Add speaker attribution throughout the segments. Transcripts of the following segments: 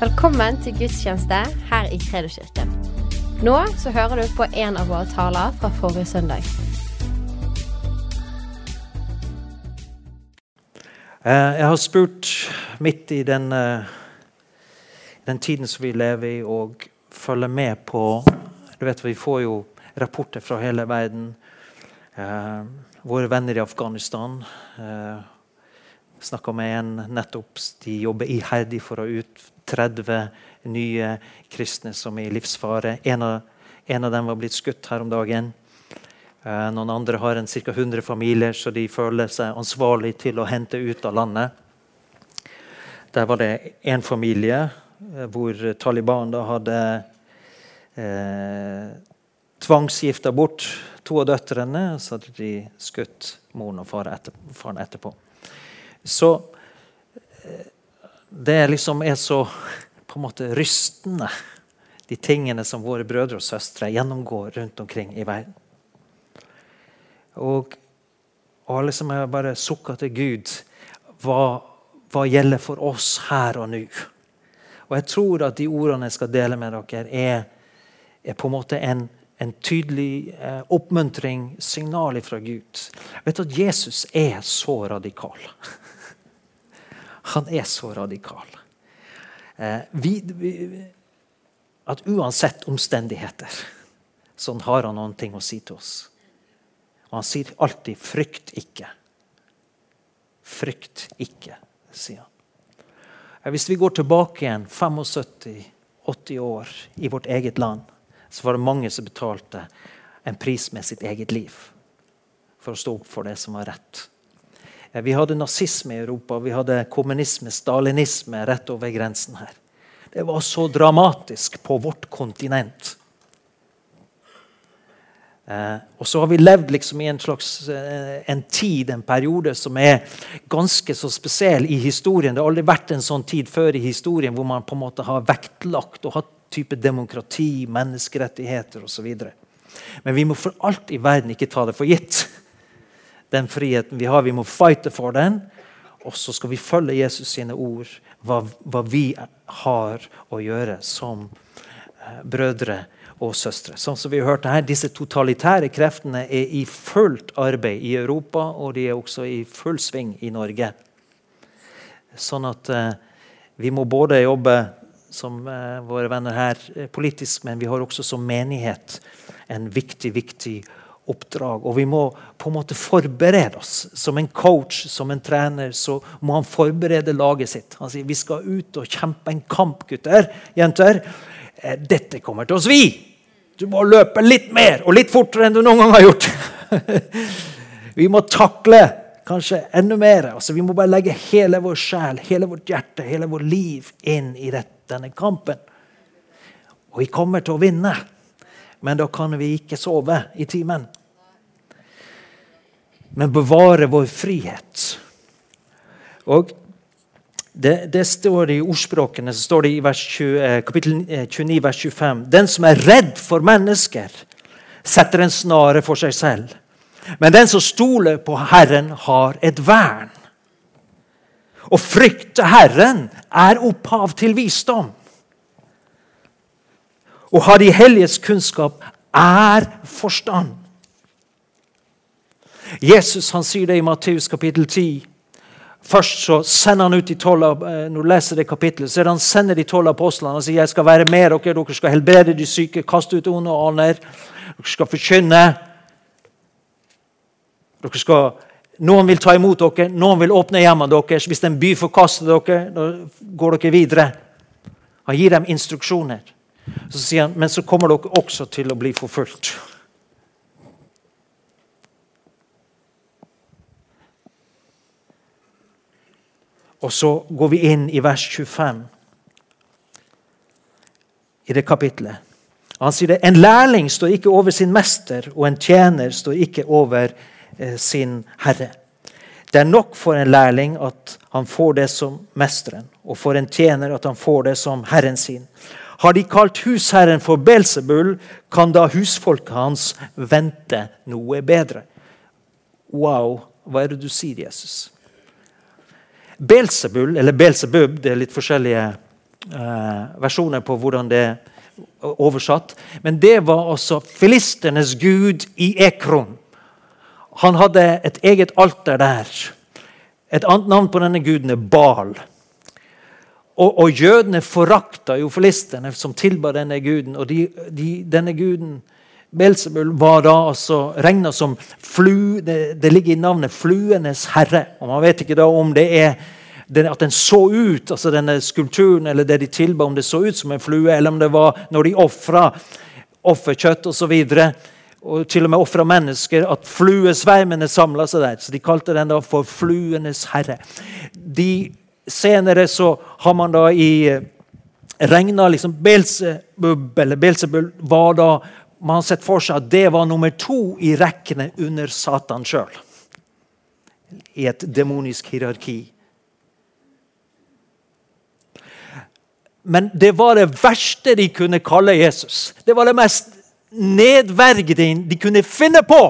Speaker 1: Velkommen til gudstjeneste her i Kredoskirken. Nå så hører du på en av våre taler fra forrige søndag.
Speaker 2: Eh, Jeg har spurt midt i den, eh, den tiden som vi lever i, og følger med på du vet, Vi får jo rapporter fra hele verden. Eh, våre venner i Afghanistan snakka med en nettopp. De jobber iherdig for å ut 30 nye kristne som er i livsfare. En av, en av dem var blitt skutt her om dagen. Eh, Noen andre har en ca. 100 familier, så de føler seg ansvarlig til å hente ut av landet. Der var det én familie eh, hvor Taliban da hadde eh, tvangsgifta bort to av døtrene. og Så hadde de skutt moren og faren, etterpå. Så eh, det liksom er så på en måte rystende, de tingene som våre brødre og søstre gjennomgår rundt omkring i verden. Og, og som har bare sukka til Gud. Hva, hva gjelder for oss her og nå? Og jeg tror at de ordene jeg skal dele med dere, er, er på en måte en, en tydelig eh, oppmuntring, signal fra Gud. Jeg Vet at Jesus er så radikal. Han er så radikal. Eh, vi, vi, at uansett omstendigheter, sånn har han noen ting å si til oss. Og han sier alltid 'frykt ikke'. Frykt ikke, sier han. Hvis vi går tilbake igjen 75-80 år i vårt eget land, så var det mange som betalte en pris med sitt eget liv for å stå opp for det som var rett. Eh, Vi hadde nazisme i Europa, vi hadde kommunisme, stalinisme rett over grensen her. Det var så dramatisk på vårt kontinent. Eh, og så har vi levd liksom i en slags eh, en tid, en periode, som er ganske så spesiell i historien. Det har aldri vært en sånn tid før i historien hvor man på en måte har vektlagt og hatt type demokrati, menneskerettigheter osv. Men vi må for alt i verden ikke ta det for gitt. Den friheten vi har, vi må fighte for den. Og så skal vi følge Jesus sine ord, hva, hva vi har å gjøre som eh, brødre og søstre. Sånn som vi hørte her, Disse totalitære kreftene er i fullt arbeid i Europa, og de er også i full sving i Norge. Sånn at eh, vi må både jobbe som eh, våre venner her eh, politisk, men vi har også som menighet en viktig, viktig oppdrag. Og vi må på en måte forberede oss. Som en coach, som en trener, så må han forberede laget sitt. Han sier vi skal ut og kjempe en kamp, gutter, jenter. Eh, Dette kommer til å svi! Du må løpe litt mer og litt fortere enn du noen gang har gjort. vi må takle kanskje enda mer. Altså, vi må bare legge hele vår sjel, hele vårt hjerte, hele vårt liv inn i denne kampen. Og vi kommer til å vinne, men da kan vi ikke sove i timen. Men bevare vår frihet. Og det, det, står i ordspråkene så står det i vers 20, eh, kapittel 29, vers 25. Den som er redd for mennesker, setter en snare for seg selv. Men den som stoler på Herren, har et vern. Å frykte Herren er opphav til visdom. Å ha de helliges kunnskap er forstand. Jesus han sier det i Matteus kapittel 10. Først så sender han ut de 12, når du leser det kapittelet, så er det han sender de tolv apostlene og sier jeg skal være med dere, dere skal helbrede de syke, kaste ut onde aner. dere skal forkynne. Dere skal, noen vil ta imot dere, noen vil åpne hjemmene deres. Hvis en by forkaster dere, da går dere videre. Han gir dem instruksjoner. Så sier han, Men så kommer dere også til å bli forfulgt. Og så går vi inn i vers 25 i det kapitlet. Han sier det, En lærling står ikke over sin mester, og en tjener står ikke over eh, sin herre. Det er nok for en lærling at han får det som mesteren, og for en tjener at han får det som herren sin. Har de kalt husherren for Belsebul, kan da husfolket hans vente noe bedre. Wow, hva er det du sier, Jesus? Belzebul, eller Belzebub, det er litt forskjellige eh, versjoner på hvordan det er oversatt. Men det var altså filisternes gud i Ekron. Han hadde et eget alter der. Et annet navn på denne guden er Bal. Og, og jødene forakta jo filistene som tilba denne guden. Og de, de, denne guden Belzebul var da altså regna som flu, det, det, ligger i navnet 'fluenes herre'. Og Man vet ikke da om det er at den så ut, altså denne skulpturen eller det de tilba, om det så ut som en flue, eller om det var når de ofra offerkjøtt osv. Og, og til og med ofra mennesker, at fluesvermene samla seg der. Så De kalte den da for 'fluenes herre'. De Senere så har man da i eh, regna liksom Belzebub, eller Belzebul var da man har sett for seg at det var nummer to i rekkene under Satan sjøl. I et demonisk hierarki. Men det var det verste de kunne kalle Jesus. Det var det mest nedverdigende de kunne finne på.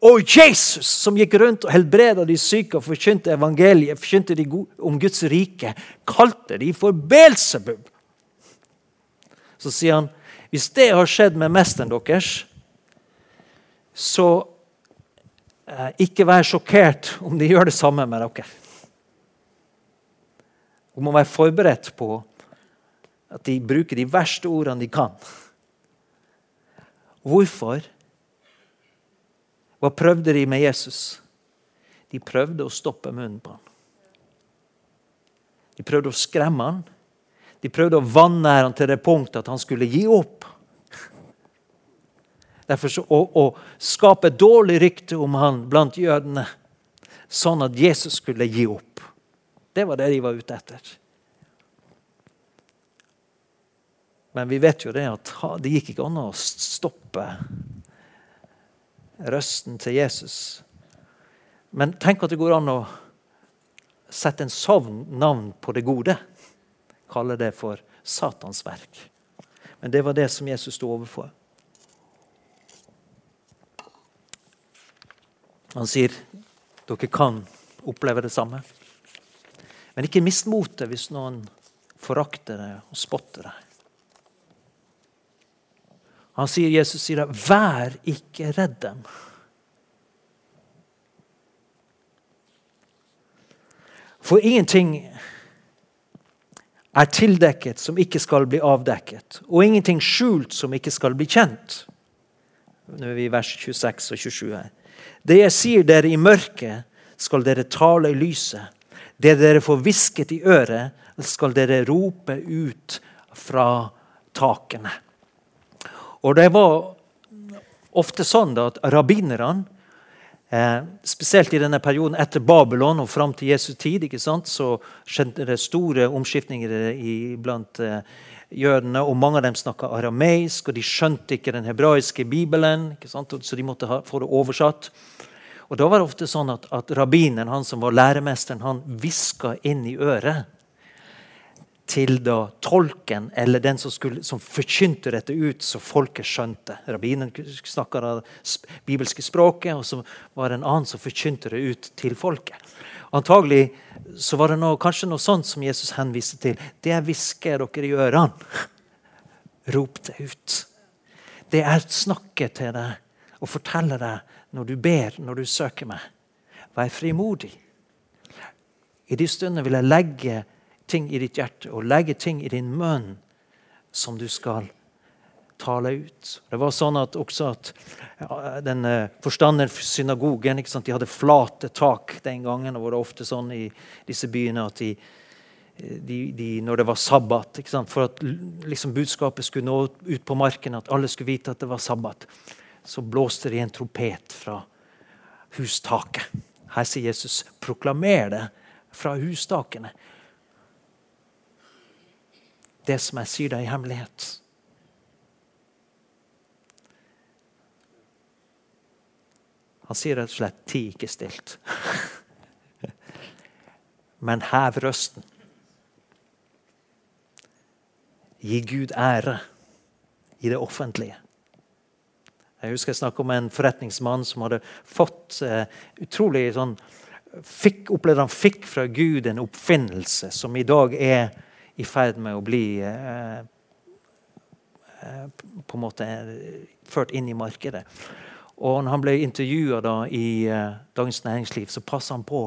Speaker 2: Og Jesus, som gikk rundt og helbreda de syke og forkynte evangeliet, forkynte de om Guds rike, kalte de for Belsebub. Så sier han hvis det har skjedd med mesteren deres, så eh, ikke vær sjokkert om de gjør det samme med dere. Du må være forberedt på at de bruker de verste ordene de kan. Hvorfor? Hva prøvde de med Jesus? De prøvde å stoppe munnen på ham. De prøvde å skremme ham. De prøvde å vanære ham til det punktet at han skulle gi opp. Derfor så, å, å skape dårlig rykte om han blant jødene, sånn at Jesus skulle gi opp. Det var det de var ute etter. Men vi vet jo det at det gikk ikke an å stoppe røsten til Jesus. Men tenk at det går an å sette en sovn navn på det gode. Kalle det for Satans verk. Men det var det som Jesus sto overfor. Han sier dere kan oppleve det samme. Men ikke mist motet hvis noen forakter det og spotter det. Han sier, Jesus sier det, 'Vær ikke redd dem'. For ingenting er tildekket som ikke skal bli avdekket, og ingenting skjult som ikke skal bli kjent. Nå er vi i vers 26 og 27 her. Det jeg sier dere i mørket, skal dere tale i lyset. Det dere får hvisket i øret, skal dere rope ut fra takene. Og det var ofte sånn at rabbinerne, eh, spesielt i denne perioden etter Babylon og fram til Jesu tid, så skjedde det store omskiftninger blant eh, jødene. og Mange av dem snakka arameisk, og de skjønte ikke den hebraiske bibelen. så de måtte ha, få det oversatt. Og Da var det ofte sånn at, at rabbineren, han som var læremesteren, han hviska inn i øret til da tolken eller den som, skulle, som forkynte dette ut, så folket skjønte. Rabbinen snakka det bibelske språket, og så var det en annen som forkynte det ut til folket. Antagelig så var det noe, kanskje noe sånt som Jesus henviste til. Det jeg hvisker dere i ørene, rop det ut. Det jeg snakker til deg og forteller deg når du ber, når du søker meg. Vær frimodig. I de stundene vil jeg legge ting i ditt hjerte og legge ting i din munn som du skal tale ut. Det var sånn at også at den uh, forstanderen for synagogen De hadde flate tak den gangen. og det var ofte sånn i disse byene at de, de, de når det var sabbat For at liksom, budskapet skulle nå ut på marken, at alle skulle vite at det var sabbat, så blåste de en trompet fra hustaket. Her sier Jesus 'proklamer det fra hustakene' det som jeg sier deg i hemmelighet. Han sier rett og slett 'ti ikke stilt'. Men hev røsten. Gi Gud ære i det offentlige. Jeg husker jeg snakket om en forretningsmann som hadde fått eh, utrolig sånn fikk, opplevde han fikk fra Gud en oppfinnelse som i dag er i ferd med å bli eh, eh på en måte ført inn i markedet. Og når han ble intervjua i eh, Dagens Næringsliv, så passa han på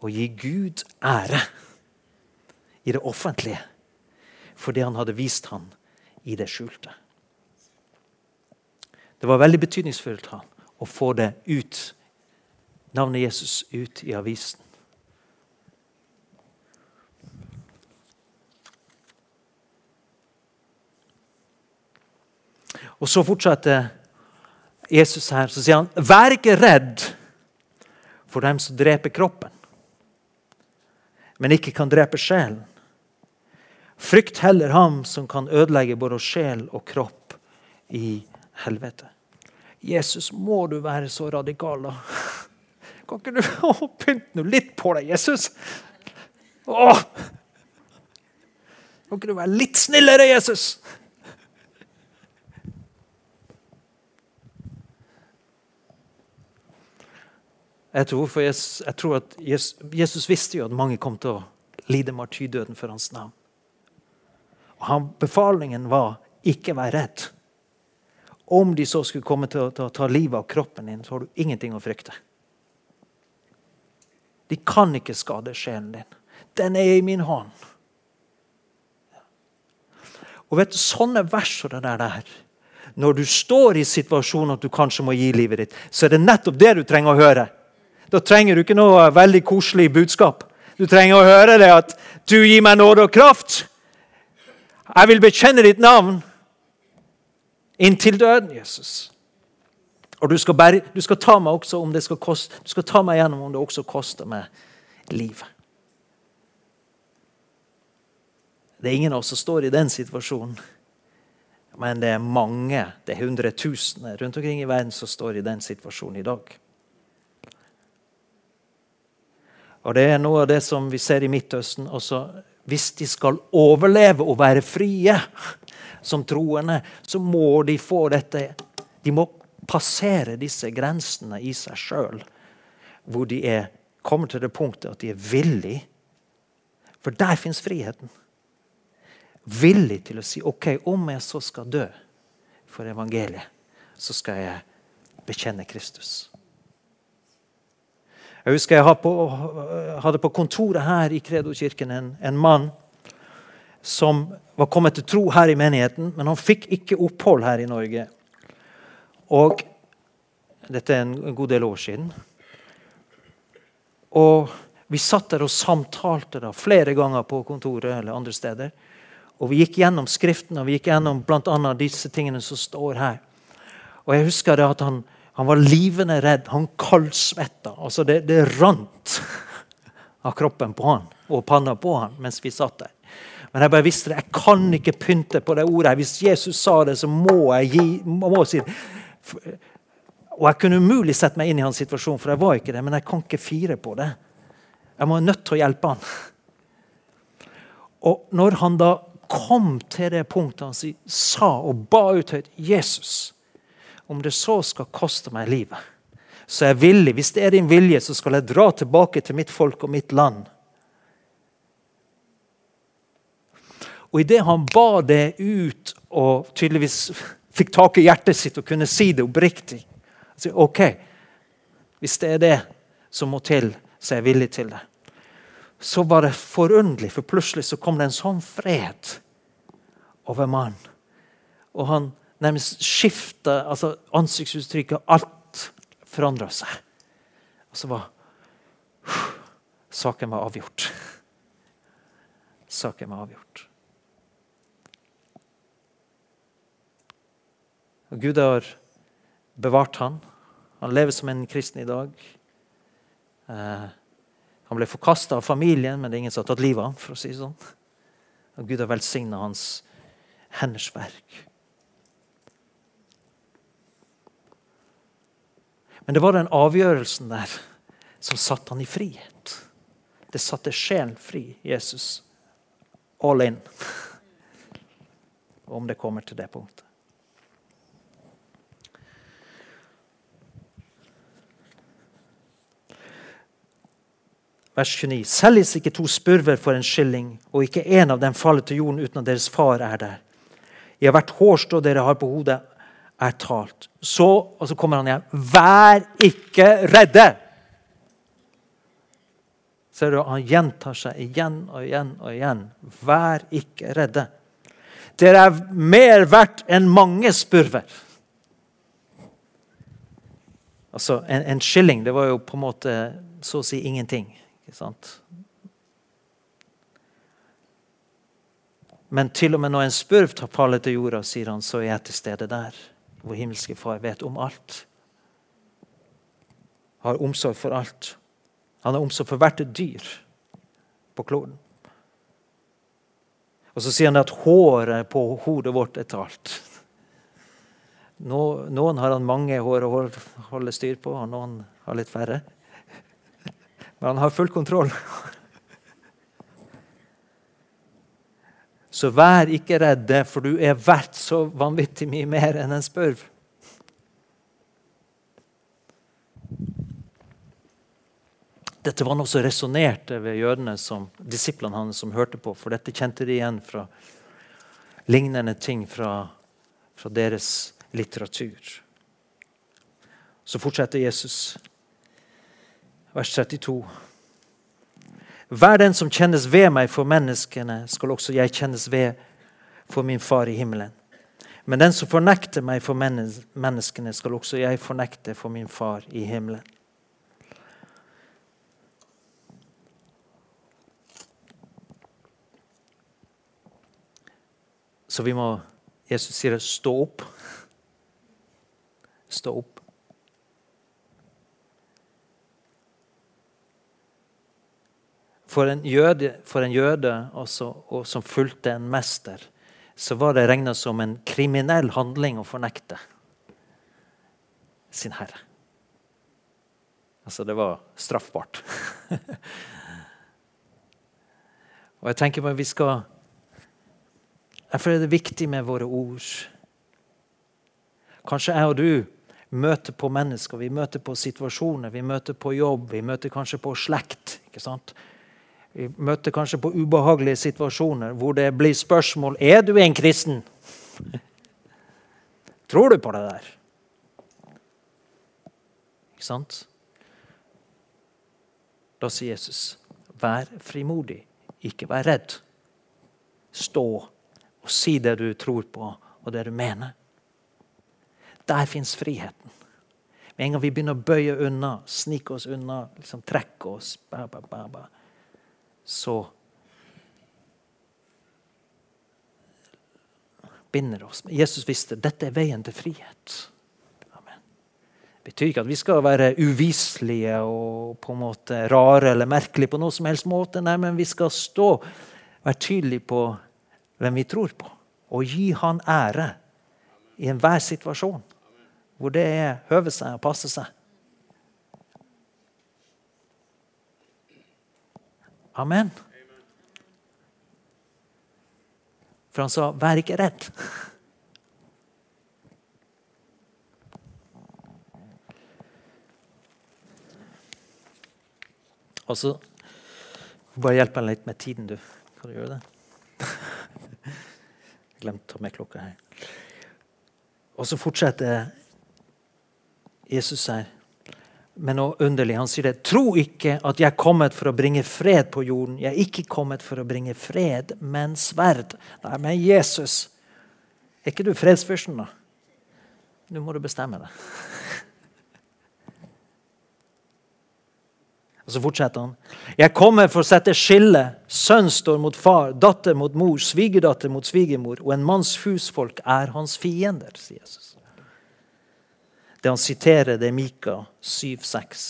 Speaker 2: å gi Gud ære i det offentlige for det han hadde vist han i det skjulte. Det var veldig betydningsfullt han, å få det ut, navnet Jesus ut i avisen. Og så fortsetter Jesus her, så sier han, 'Vær ikke redd for dem som dreper kroppen, men ikke kan drepe sjelen.' Frykt heller ham som kan ødelegge både sjel og kropp i helvete. Jesus, må du være så radikal, da? Kan ikke du pynte litt på deg, Jesus? Åh! Kan ikke du være litt snillere, Jesus? Jeg tror, Jesus, jeg tror at Jesus, Jesus, visste jo at mange kom til å lide martyrdøden for hans navn. Og han, Befalingen var ikke vær redd. Om de så skulle komme til å, til å ta livet av kroppen din, så har du ingenting å frykte. De kan ikke skade sjelen din. Den er i min hånd. Og vet du, Sånne vers som det der, når du står i situasjonen at du kanskje må gi livet ditt, så er det nettopp det du trenger å høre. Da trenger du ikke noe veldig koselig budskap. Du trenger å høre det at 'du gir meg nåde og kraft'. Jeg vil bekjenne ditt navn inntil døden, Jesus. Og du skal, bære, du skal, ta meg også om det skal koste, du skal ta meg gjennom om det også koster meg livet. Det er ingen av oss som står i den situasjonen. Men det er mange, det er hundretusener rundt omkring i verden som står i den situasjonen i dag. Og Det er noe av det som vi ser i Midtøsten. Også hvis de skal overleve og være frie, som troende, så må de få dette De må passere disse grensene i seg sjøl, hvor de er, kommer til det punktet at de er villige For der fins friheten. Villig til å si OK, om jeg så skal dø for evangeliet, så skal jeg bekjenne Kristus. Jeg husker jeg hadde på kontoret her i Kredo-kirken en, en mann som var kommet til tro her i menigheten, men han fikk ikke opphold her i Norge. Og Dette er en god del år siden. Og vi satt der og samtalte da, flere ganger på kontoret eller andre steder. Og Vi gikk gjennom Skriften og vi gikk gjennom annet disse tingene som står her. Og jeg husker da at han, han var livende redd. Han kaldsvetta. Altså det, det rant av kroppen på han og panna på han mens vi satt der. Men jeg bare visste det. Jeg kan ikke pynte på det ordet. Hvis Jesus sa det, så må jeg gi, må si det. Og jeg kunne umulig sett meg inn i hans situasjon, for jeg var ikke det. Men jeg kan ikke fire på det. Jeg må nødt til å hjelpe han. Og når han da kom til det punktet han sa og ba ut høyt Jesus, om det så skal koste meg livet, så er jeg villig. Hvis det er din vilje, så skal jeg dra tilbake til mitt folk og mitt land. Og idet han ba det ut og tydeligvis fikk tak i hjertet sitt og kunne si det oppriktig så, OK, hvis det er det som må til, så er jeg villig til det. Så var det forunderlig, for plutselig så kom det en sånn fred over mannen. Og han nærmest skifta altså ansiktsuttrykket. Alt forandra seg. Og så var Saken var avgjort. Saken var avgjort. Og Gud har bevart han. Han lever som en kristen i dag. Eh, han ble forkasta av familien, men det er ingen som har tatt livet av ham. for å si det sånn. Og Gud har velsigna hans henders verk. Men det var den avgjørelsen der som satte han i frihet. Det satte sjelen fri, Jesus. All in. Om det kommer til det punktet. Vers 29. Selges ikke to spurver for en skilling, og ikke én av dem faller til jorden uten at deres far er der. I hvert hårstrå dere har på hodet, er talt. Så, og så kommer han igjen. Vær ikke redde! Ser du, Han gjentar seg igjen og igjen og igjen. Vær ikke redde. Dere er mer verdt enn mange spurver. Altså, en, en skilling det var jo på en måte så å si ingenting. Ikke sant? Men til og med når en spurv tar fallet til jorda, sier han, så er jeg til stede der. Vår himmelske Far vet om alt. Har omsorg for alt. Han har omsorg for hvert dyr på kloden. Og så sier han at håret på hodet vårt er talt. Noen har han mange hår å holde styr på, og noen har litt færre. Men han har full kontroll. Så vær ikke redd, for du er verdt så vanvittig mye mer enn en spurv. Dette var noe som resonnerte ved jødene, som, disiplene hans som hørte på. For dette kjente de igjen fra lignende ting fra, fra deres litteratur. Så fortsetter Jesus vers 32. Hver den som kjennes ved meg for menneskene, skal også jeg kjennes ved for min far i himmelen. Men den som fornekter meg for menneskene, skal også jeg fornekte for min far i himmelen. Så vi må Jesus sier stå opp. Stå opp. For en jøde, for en jøde også, og som fulgte en mester, så var det regna som en kriminell handling å fornekte sin herre. Altså, det var straffbart. og jeg tenker på at vi skal Derfor er det viktig med våre ord. Kanskje jeg og du møter på mennesker, vi møter på situasjoner, vi møter på jobb, vi møter kanskje på slekt. ikke sant? Vi møter kanskje på ubehagelige situasjoner hvor det blir spørsmål er du en kristen. Tror du på det der? Ikke sant? Da sier Jesus, vær frimodig, ikke vær redd. Stå og si det du tror på, og det du mener. Der fins friheten. Med en gang vi begynner å bøye unna, snike oss unna, liksom trekke oss ba, ba, ba, så binder oss. Jesus visste dette er veien til frihet. Amen. Det betyr ikke at vi skal være uviselige og på en måte rare eller merkelige på noe som helst måte. Nei, men vi skal stå, være tydelige på hvem vi tror på, og gi Han ære i enhver situasjon hvor det er høve seg og passe seg. Amen. For han sa, 'Vær ikke redd'. Og så Bare hjelp meg litt med tiden, du. Kan du gjøre det? Jeg glemte å ta med klokka her. Og så fortsetter Jesus her men noe underlig. Han sier det. Tro ikke at jeg er kommet for å bringe fred på jorden. Jeg er ikke kommet for å bringe fred, men sverd. Nei, men Jesus, er ikke du fredsfyrsten, da? Nå må du bestemme det. Og Så fortsetter han. Jeg kommer for å sette skille. Sønn står mot far, datter mot mor, svigerdatter mot svigermor. Og en manns husfolk er hans fiender, sier Jesus. Det han siterer, det er Mika 7,6.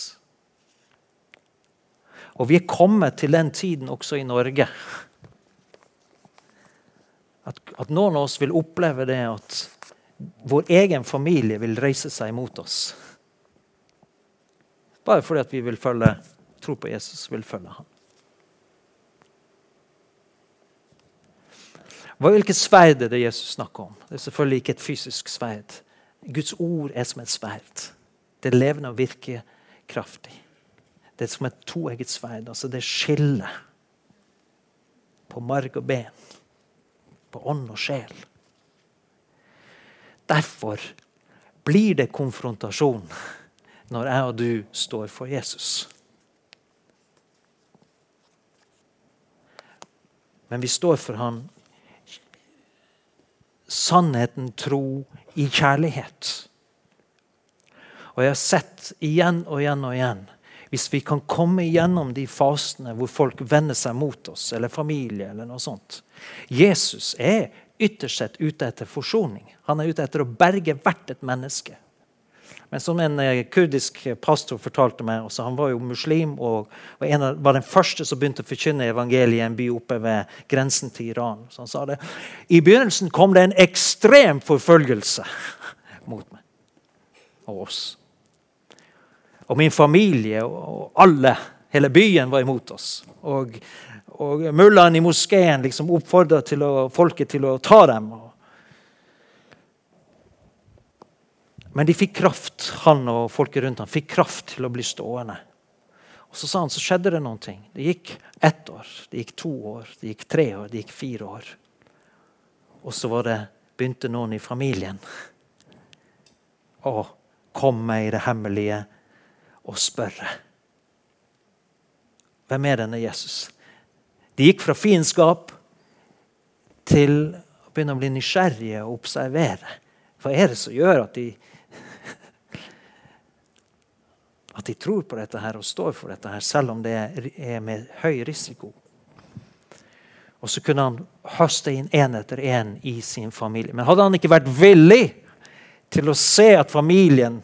Speaker 2: Og vi er kommet til den tiden også i Norge at, at noen av oss vil oppleve det at vår egen familie vil reise seg mot oss. Bare fordi at vi vil følge, tro på Jesus, vil følge ham. Hvilket sverd er det Jesus snakker om? Det er selvfølgelig ikke et fysisk sverd. Guds ord er som et sverd. Det er levende og virkekraftig. Det er som et toegget sverd. Altså det skiller på marg og ben. På ånd og sjel. Derfor blir det konfrontasjon når jeg og du står for Jesus. Men vi står for han sannheten, tro, i kjærlighet. Og jeg har sett igjen og igjen og igjen hvis vi kan komme igjennom de fasene hvor folk vender seg mot oss, eller familie, eller noe sånt Jesus er ytterst sett ute etter forsoning. Han er ute etter å berge hvert et menneske. Men som en eh, kurdisk pastor fortalte meg også, Han var jo muslim og var, av, var, den første som begynte å forkynne evangeliet i en by oppe ved grensen til Iran. Så han sa det. I begynnelsen kom det en ekstrem forfølgelse mot meg og oss. Og min familie og alle, hele byen, var imot oss. Og, og mullaen i moskeen liksom oppfordra folket til å ta dem. Men de fikk kraft, han og folket rundt ham fikk kraft til å bli stående. Og Så sa han, så skjedde det noen ting. Det gikk ett år, det gikk to år, det gikk tre år, det gikk fire år. Og så var det, begynte noen i familien å komme i det hemmelige og spørre. Hvem er denne Jesus? De gikk fra fiendskap til å begynne å bli nysgjerrige og observere. Hva er det som gjør at de at de tror på dette her og står for dette, her, selv om det er med høy risiko. Og så kunne han høste inn én etter én i sin familie. Men hadde han ikke vært villig til å se at familien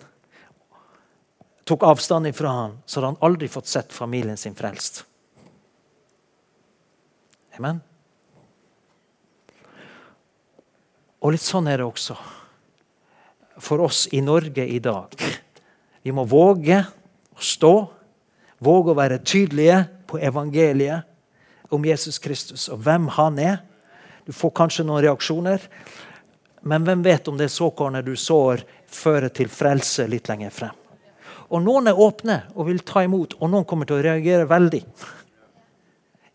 Speaker 2: tok avstand fra ham, så hadde han aldri fått sett familien sin frelst. Amen. Og litt sånn er det også for oss i Norge i dag. Vi må våge å stå, våge å være tydelige på evangeliet om Jesus Kristus og hvem han er. Du får kanskje noen reaksjoner, men hvem vet om det såkornet du sår, fører til frelse litt lenger frem. Og Noen er åpne og vil ta imot, og noen kommer til å reagere veldig.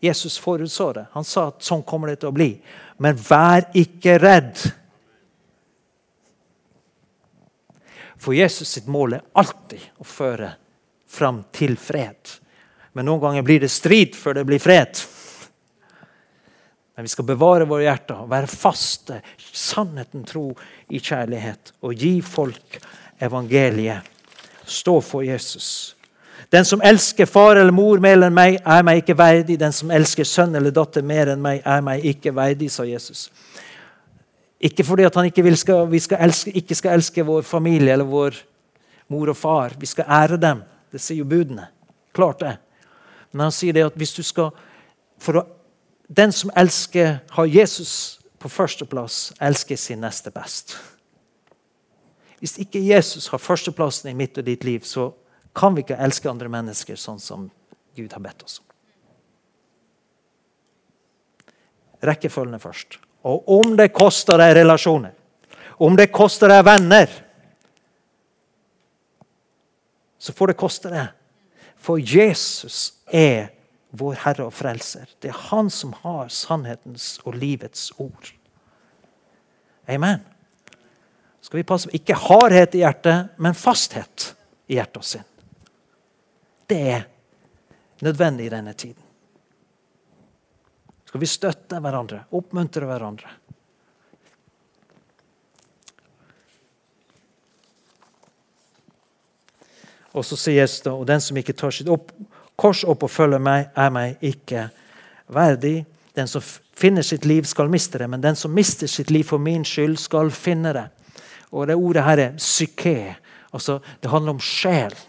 Speaker 2: Jesus forutså det. Han sa at sånn kommer det til å bli. Men vær ikke redd. For Jesus sitt mål er alltid å føre fram til fred. Men noen ganger blir det strid før det blir fred. Men vi skal bevare våre hjerter, være faste, sannheten tro i kjærlighet og gi folk evangeliet. Stå for Jesus. Den som elsker far eller mor mer enn meg, er meg ikke verdig. Den som elsker sønn eller datter mer enn meg, er meg ikke verdig, sa Jesus. Ikke fordi han ikke skal, vi skal elske, ikke skal elske vår familie eller vår mor og far. Vi skal ære dem. Det sier jo budene. Klart det. Men han sier det at hvis du skal for å, Den som elsker, har Jesus på førsteplass, elsker sin neste best. Hvis ikke Jesus har førsteplassen i mitt og ditt liv, så kan vi ikke elske andre mennesker sånn som Gud har bedt oss om. Rekkefølgene først. Og om det koster deg relasjoner, om det koster deg venner så får det koste det. For Jesus er vår Herre og Frelser. Det er Han som har sannhetens og livets ord. Amen. Skal vi passe på ikke hardhet i hjertet, men fasthet i hjertet sin. Det er nødvendig i denne tiden. Skal vi støtte hverandre, oppmuntre hverandre? Og så sier Jesus da, og den som ikke tar sitt opp, kors opp og følger meg, er meg ikke verdig. Den som finner sitt liv, skal miste det, men den som mister sitt liv for min skyld, skal finne det. Og det ordet her er psyke. Altså, det handler om sjelen.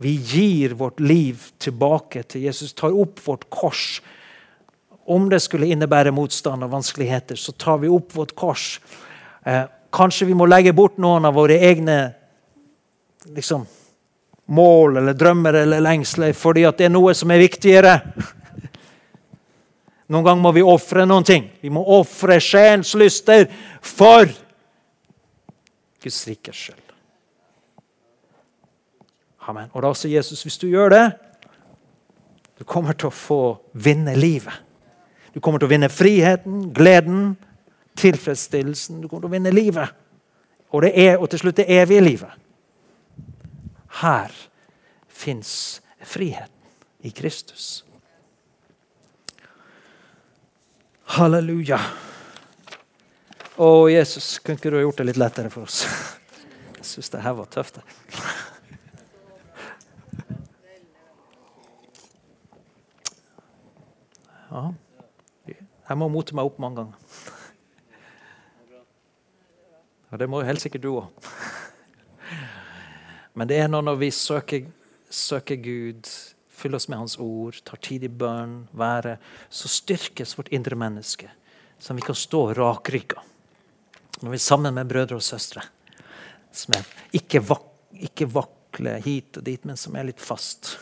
Speaker 2: Vi gir vårt liv tilbake til Jesus, tar opp vårt kors. Om det skulle innebære motstand og vanskeligheter, så tar vi opp vårt kors. Eh, kanskje vi må legge bort noen av våre egne liksom, mål eller drømmer eller lengsler fordi at det er noe som er viktigere. Noen ganger må vi ofre noen ting. Vi må ofre sjelens lyster for Guds rikes skyld. Amen. Og da sier Jesus hvis du gjør det, du kommer til å få vinne livet. Du kommer til å vinne friheten, gleden, tilfredsstillelsen. Du kommer til å vinne livet. Og, det er, og til slutt det evige livet. Her fins friheten i Kristus. Halleluja. Å, Jesus, kunne ikke du ha gjort det litt lettere for oss? Jeg syns det her var tøft. Ja. Jeg må mote meg opp mange ganger. Og det må jo helt sikkert du òg. Men det er når vi søker, søker Gud, fyller oss med Hans ord, tar tid i bønn, være, så styrkes vårt indre menneske, så vi kan stå rakrygga. Når vi er sammen med brødre og søstre, som er ikke, vak ikke vakler hit og dit, men som er litt fast.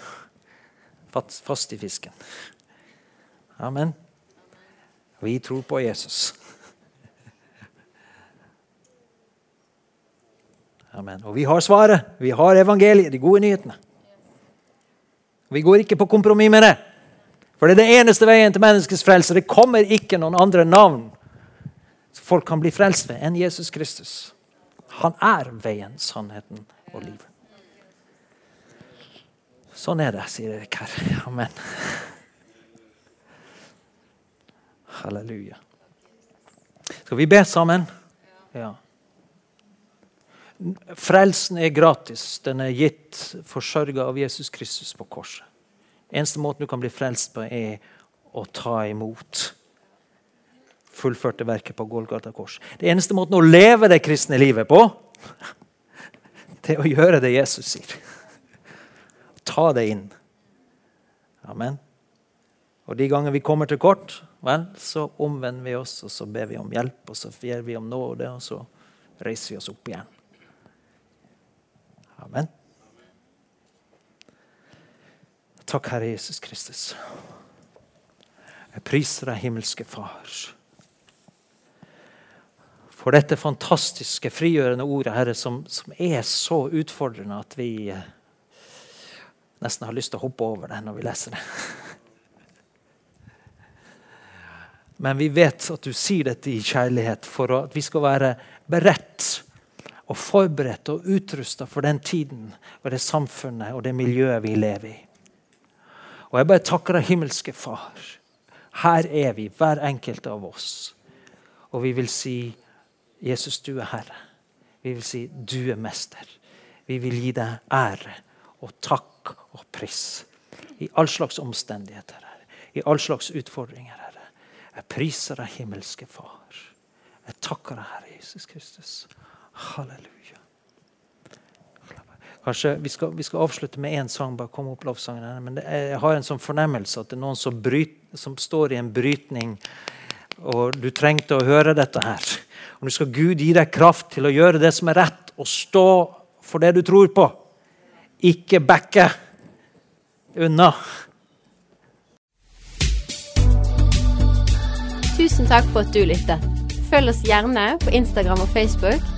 Speaker 2: Fast i fisken. Amen. Vi tror på Jesus. Amen. Og vi har svaret. Vi har evangeliet, de gode nyhetene. Vi går ikke på kompromiss med det. For det er den eneste veien til menneskets frelse. Det kommer ikke noen andre navn folk kan bli frelst ved enn Jesus Kristus. Han er veien, sannheten og livet. Sånn er det, sier Erik her. Amen. Halleluja. Skal vi be sammen? Ja. Frelsen er gratis. Den er gitt, forsørga av Jesus Kristus på korset. Eneste måten du kan bli frelst på, er å ta imot fullførte verket på Golgata kors. Det eneste måten å leve det kristne livet på, det er å gjøre det Jesus sier. Ta det inn. Amen. Og de ganger vi kommer til kort, vel, så omvender vi oss, og så ber vi om hjelp, og så ber vi om nåde, og så reiser vi oss opp igjen. Amen. Takk, Herre Jesus Kristus. Jeg priser deg, himmelske Far, for dette fantastiske, frigjørende ordet, Herre, som, som er så utfordrende at vi eh, nesten har lyst til å hoppe over det når vi leser det. Men vi vet at du sier dette i kjærlighet for at vi skal være beredt og forberedt og utrusta for den tiden og det samfunnet og det miljøet vi lever i. Og jeg bare takker deg, himmelske Far. Her er vi, hver enkelt av oss. Og vi vil si Jesus, du er Herre. Vi vil si du er mester. Vi vil gi deg ære og takk og pris i all slags omstendigheter. Herre. I all slags utfordringer, Herre. Jeg priser deg, himmelske Far. Jeg takker deg, Herre Jesus Kristus. Halleluja. Kanskje Vi skal, vi skal avslutte med én sang. bare komme opp lovsangen her, men er, Jeg har en sånn fornemmelse at det er noen som, bryt, som står i en brytning, og du trengte å høre dette her. Og Nå skal Gud gi deg kraft til å gjøre det som er rett, og stå for det du tror på. Ikke backe unna.
Speaker 1: Tusen takk for at du lyttet. Følg oss gjerne på Instagram og Facebook,